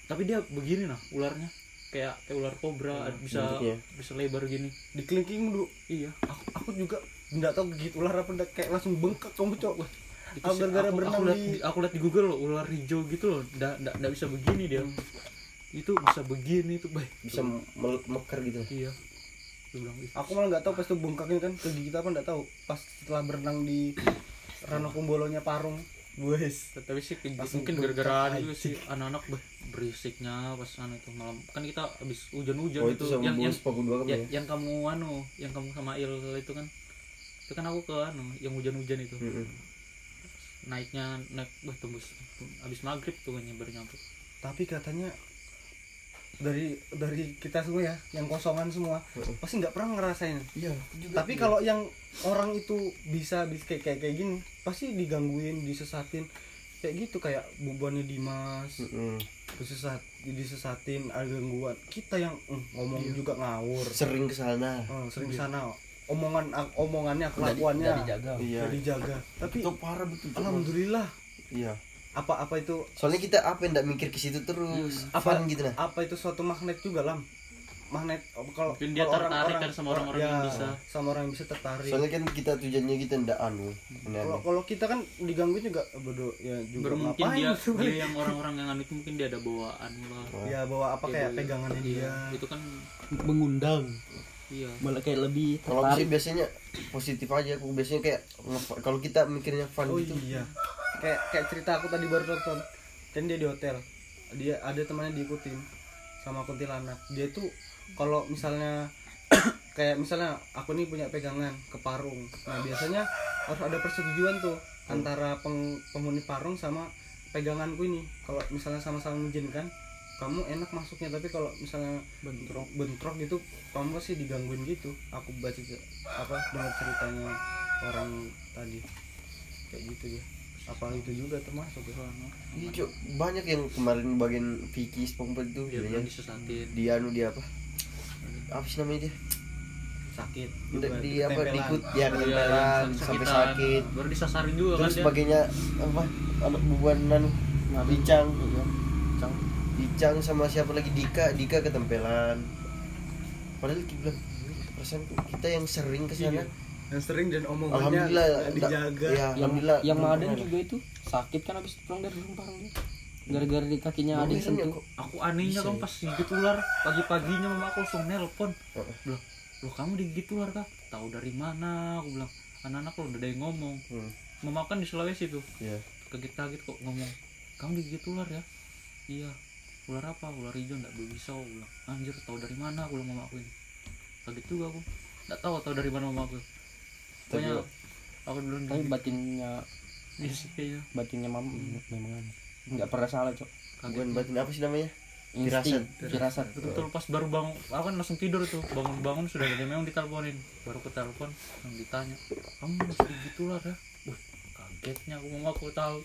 tapi dia begini nah ularnya kayak kayak ular kobra bisa bentuknya. bisa lebar gini di kelingking dulu iya aku aku juga nggak tahu gigit ular apa nggak kayak langsung bengkak kamu cok. Itu Aku sih- gara-gara aku, berenang aku liat di- aku liat di Google loh ular hijau gitu loh. Ndak ndak bisa begini dia. Itu bisa begini tuh baik. Bisa mel- mekar gitu. Iya. Bilang, "Ih, aku malah nggak tahu pas itu bengkaknya kan kegigit apa nggak tahu. Pas setelah berenang di Rano Kumbolonya Parung. Wes. Tapi sih ke- mungkin gara-gara juga sih anak-anak berisiknya pas sana itu malam. Kan kita habis hujan-hujan oh itu, itu yang yang bungkus paku dua kan ya, ya? yang kamu anu yang kamu sama Il itu kan itu kan aku ke anu yang hujan-hujan itu. Mm-mm. naiknya naik wah tembus. Habis maghrib tuh kan baru nyampe tapi katanya dari dari kita semua ya yang kosongan semua Heeh. pasti nggak pernah ngerasain. Iya tapi kalau yang orang itu bisa bisa kayak kayak kayak gini pasti digangguin disesatin. Kayak gitu kayak bubuannya Dimas Mm-mm. disesat disesatin ada gangguan. Kita yang mm, ngomong juga ngawur. Sering ke sana Oh, sering ke sana omongan omongannya kelakuannya. nggak dijaga. Iya. nggak dijaga. Tapi itu parah betul alhamdulillah. Iya. Apa apa itu? Soalnya kita apa yang nggak mikir ke situ terus. Apa- fun gitu nah. apa itu suatu magnet juga lam? Magnet kalau Mungkin dia kalau tertarik kan sama orang-orang yang ya, bisa. sama orang yang bisa tertarik. Soalnya kan kita tujuannya kita ndak anu kalau aneh-aneh. kalau kita kan digangguin juga bodoh ya juga baru mungkin ngapain dia dia yang orang-orang yang anu itu mungkin dia ada bawaan lah. Ya bawa apa Dia kayak bawa- pegangannya iya, dia. itu kan mengundang iya. Malah kayak lebih kalau sih biasanya positif aja aku biasanya kayak kalau kita mikirnya fun oh gitu. iya. Kayak kayak cerita aku tadi baru nonton. Kan dia di hotel. Dia ada temannya diikutin sama kuntilanak. Dia tuh kalau misalnya *coughs* kayak misalnya aku nih punya pegangan ke parung. Nah biasanya harus ada persetujuan tuh antara peng- penghuni parung sama peganganku ini. Kalau misalnya sama-sama mengizinkan kamu enak masuknya tapi kalau misalnya bentrok. bentrok gitu kamu pasti digangguin gitu. Aku baca apa dengar ceritanya orang tadi. Kayak gitu dia apa itu juga termasuk ya? Iya, Cok. banyak yang kemarin bagian Vicky Spongebob itu dia dia bilang disesatin. Dia anu dia apa? Apa sih namanya dia? Sakit. Udah juga, di apa ketempelan. diikut ya Oh, iya, yang sampai sakit. baru disasarin juga kan terus dia. sebagainya apa? Anak bubuanan Bicang Cang. Bicang sama siapa lagi? Dika Dika ketempelan. Padahal kita bilang perasaan kita yang sering ke sana. Iya. yang sering dan omongannya alhamdulillah dijaga. ya, yang alhamdulillah yang belum Maden juga itu sakit kan habis pulang dari rumah gara-gara di kakinya yang ya, sentuh. aku anehnya kan pas digigit ular. Pagi-paginya mama aku langsung nelpon. Heeh. bilang lo kamu digigit ular kah tahu dari mana? Aku bilang anak-anak lo udah ada yang ngomong. Hmm. mau makan di Sulawesi tuh. Iya. kaget-kaget kok ngomong kamu digigit ular ya? Iya ular apa? Ular hijau nggak? Bisa bilang. Anjir tahu dari mana aku mama aku ini? Kaget juga aku. Nggak tahu tahu dari mana mama aku. Pokoknya aku dulu tapi batinnya Iya sih kayaknya. batinnya mam memang aneh. nggak pernah salah cok. Bukan batin apa sih namanya? insting. Firasat. Betul pas baru bangun aku kan langsung tidur tuh. Bangun bangun sudah ada memang diteleponin. Baru ke telepon yang ditanya kamu masih digigit ular ya Wih, kagetnya aku mama aku tahu.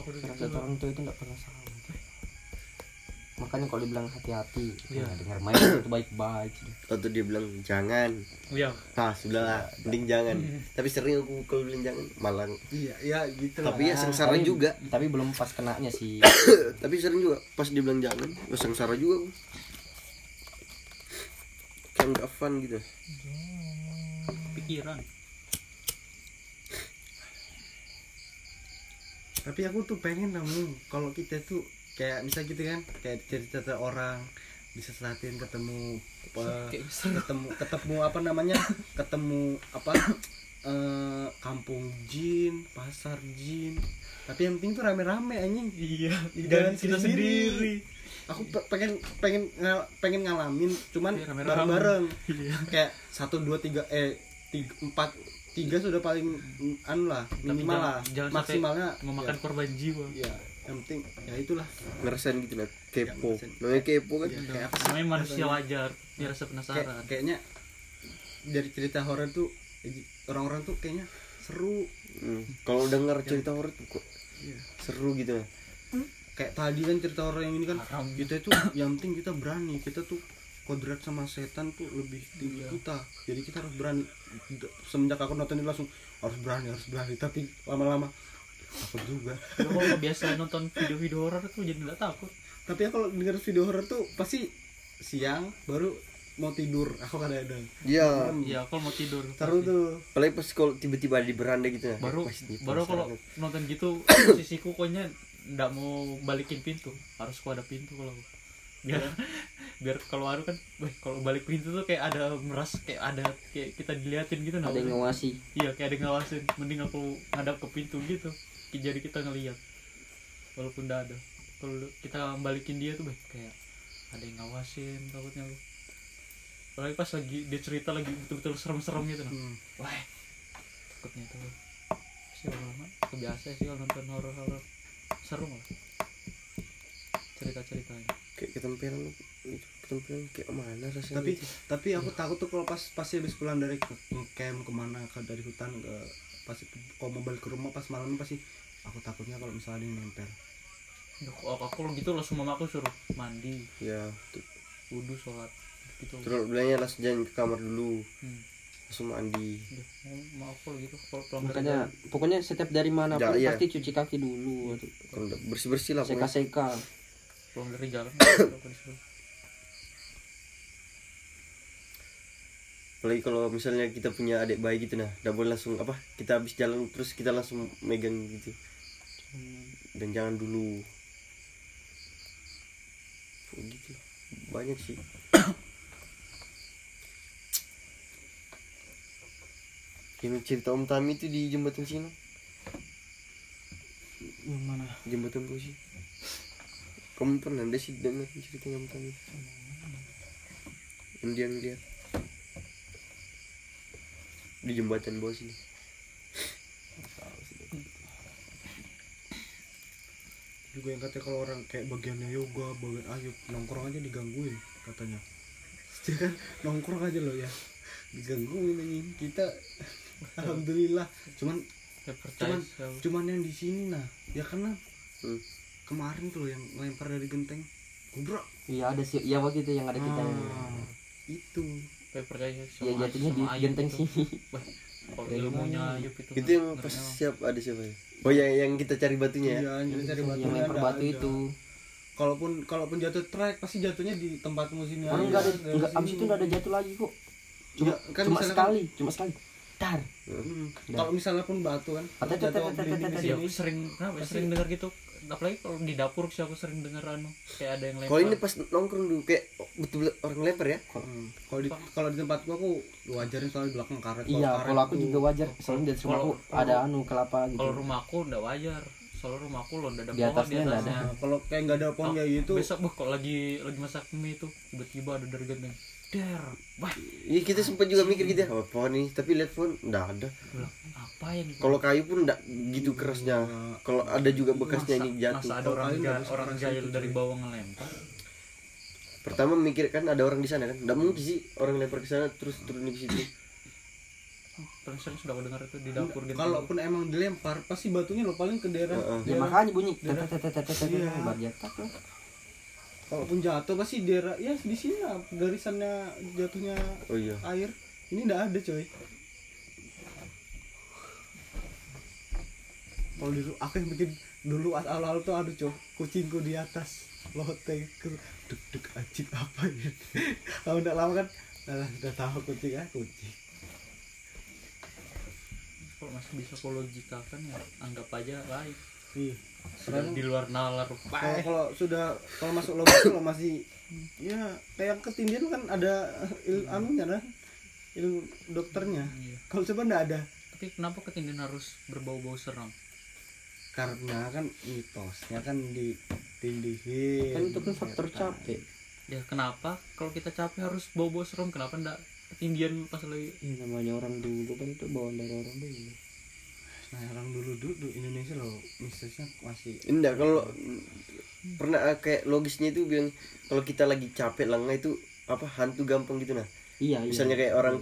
Aku firasat ular orang tua itu nggak pernah salah makanya kalau dibilang hati-hati Iya. nah, dengar main *coughs* itu baik-baik Atau dia bilang jangan. iya Nah, sudahlah, mending jangan. Tapi sering aku kalau bilang jangan malah. iya iya gitu lah Tapi ya sengsara Tapi- juga. tapi belum pas kenanya sih *coughs* Tapi sering juga pas dia bilang jangan, ya sengsara juga aku. Kayak nggak fun gitu. pikiran tapi aku tuh pengen namu kalau kita tuh kayak misal gitu kan kayak cerita cerita orang disesatin ketemu apa, *laughs* Kayak seru. ketemu ketemu apa namanya? *coughs* Ketemu apa? Eh, kampung jin pasar jin. Tapi yang penting tuh rame-rame anjing. Iya Jangan dan kita sendiri. aku pe- pengen pengen ngal- pengen ngalamin cuman Iya, bareng-bareng. Iya. Kayak satu dua tiga eh tiga, empat tiga sudah paling anu lah minimal lah. maksimalnya memakan korban jiwa. Ya, ya yang penting ya itulah Ngerasain gitu lah, kepo. ngerasain. Namanya kepo kan. Ya, kayak apa sih namanya manusia wajar dia rasa kayak, penasaran kayaknya dari cerita horor tuh orang-orang tuh kayaknya seru Hmm. Kalau dengar cerita horor tuh kok Iya. seru gitu. kayak tadi kan cerita horor yang ini kan Haram. kita itu yang penting kita berani kita tuh kodrat sama setan tuh lebih tinggi kita jadi kita harus berani semenjak aku nonton ini langsung harus berani harus berani tapi lama-lama takut juga. Lu kalau nggak biasa nonton video-video horor tuh jadi nggak takut. Tapi aku kalau dengar video horor tuh pasti siang baru mau tidur. Aku kadang-kadang Iya. iya kalau mau tidur. Seru tuh. Apalagi pas kalau tiba-tiba ada di beranda gitu. Ya. baru baru kalau nonton gitu *coughs* posisiku pokoknya nggak mau balikin pintu. Harus ku ada pintu kalau aku. biar *laughs* biar kalau aku kan kalau balik pintu tuh kayak ada meras kayak ada kayak kita diliatin gitu nah ada yang ngawasi. Iya kayak ada yang ngawasin. Mending aku ngadap ke pintu gitu jadi kita ngeliat. Walaupun udah ada. Kalau kita balikin dia tuh kayak ada yang ngawasin takutnya lu. Apalagi pas lagi dia cerita lagi betul-betul serem-serem gitu nah. Hmm. wah takutnya tuh sih lama kebiasa sih kalau nonton horor-horor. Seru malah cerita-ceritanya. Kayak ketempelan itu ketempelan kayak mana rasanya tapi gitu. tapi aku takut tuh kalau pas pasti habis pulang dari ke camp ke mana ke dari hutan ke pasti kalau mau balik ke rumah pas malam pasti aku takutnya kalau misalnya ada yang nempel. Duh, aku, gitu langsung mama aku suruh mandi. Ya wudhu sholat gitu. Terus bilangnya langsung jangan ke kamar dulu. Hmm. langsung mandi. Mau aku kalau gitu kalau makanya pokoknya setiap dari mana pun iya. pasti cuci kaki dulu kalau bersih bersih lah seka pokoknya. seka pulang dari jalan *coughs* disuruh. apalagi kalau misalnya kita punya adik bayi gitu nah udah boleh langsung apa kita habis jalan terus kita langsung megang gitu dan jangan dulu. Kayak gitu. Banyak sih. *coughs* Yang cerita Om Tami itu di jembatan sini. Yang mana? Jembatan Bosi kamu pernah ada sih dengar cerita Om Tami? Yang dia ngeliat. Di jembatan bawah sini juga yang katanya kalau orang kayak bagiannya yoga bagian ayub nongkrong aja digangguin katanya. Dia kan? Nongkrong aja loh ya. Digangguin anjing. Kita alhamdulillah. Cuman ya percaya cuman sih, cuman yang di sini nah. Ya karena Hmm. kemarin tuh loh yang lempar dari genteng. Gubrak iya ada sih iya waktu itu yang ada kita Ah, itu. Saya percaya ya sama- jatuhnya di genteng itu. sini Wah, kalau ilmunya itu itu yang ngeri pas siap ada siapa ya oh yang yang kita cari batunya ya? Iya yang cari batu yang lempar batu itu. Kalaupun kalaupun jatuh trek pasti jatuhnya di tempatmu sini orang aja. nggak ada Dari nggak sini. abis itu nggak ada jatuh lagi kok. Cuma Ya, kan cuma misalkan- sekali cuma sekali. Dar. Hmm. kalau misalnya pun batu kan Atau- jatuh sering ya, sering dengar gitu apalagi kalau di dapur sih aku sering denger anu kayak ada yang lempar kalau ini pas nongkrong dulu kayak betul orang lempar ya? Hmm. kalau di kalau di tempatku aku wajarin soalnya di belakang karet iya kalau aku juga wajar. Soalnya di rumahku Kalau- kalau- ada anu kelapa gitu. kalau rumahku udah wajar. Soalnya rumahku lo udah ada Di atasnya ada. Nah, kalau kayak nggak ada pohon kayak gitu. besok bah kalau lagi lagi masak mie itu tiba-tiba ada dari genteng der wah. Iya kita sempat juga mikir gitu ya, oh, pohon ini, tapi lihat pohon enggak ada. apa yang Kalau kayu pun enggak gitu kerasnya. Kalau ada juga bekasnya ini masa jatuh. ada orang Kalau kayu ja- nggak bisa orang keras jahil gitu, dari bawah ngelempar? Pertama mikir kan ada orang di sana kan, enggak mungkin sih orang lempar ke sana terus turun di situ. paling sering sudah dengar itu di dapur gitu. Kalaupun emang dilempar pasti batunya lo paling ke daerah ya makanya bunyi. Iya. Kalaupun jatuh pasti daerah ya di sini lah garisannya jatuhnya Oh iya. air. Ini nggak ada coy. Kalau di aku yang bikin dulu awal-awal tuh aduh coy. Kucingku di atas loteng ke deg deg anjing apa ya *laughs* kalau udah lama kan nah, udah tahu kucing ah kucing. Kalau masih bisa logikakan ya anggap aja lain iya sudah di luar nalar kalau kalau sudah kalau masuk logika kalau masih ya kayak ketindian kan ada il, anunya kan ilmu dokternya. Iya. kalau coba nggak ada. Tapi kenapa ketindihan harus berbau-bau seram? Karena kan mitosnya kan ditindihin kan itu kan faktor capek. Ya kenapa? Kalau kita capek harus bau-bau serem kenapa ndak ketindian pas lagi? Iya, namanya orang dulu kan itu bawaan dari orang dulu nah orang dulu dulu Indonesia loh mistisnya masih Enggak kalau pernah eh, kayak logisnya itu bilang kalau kita lagi capek lengah itu apa hantu gampang gitu nah. iya iya Misalnya kayak orang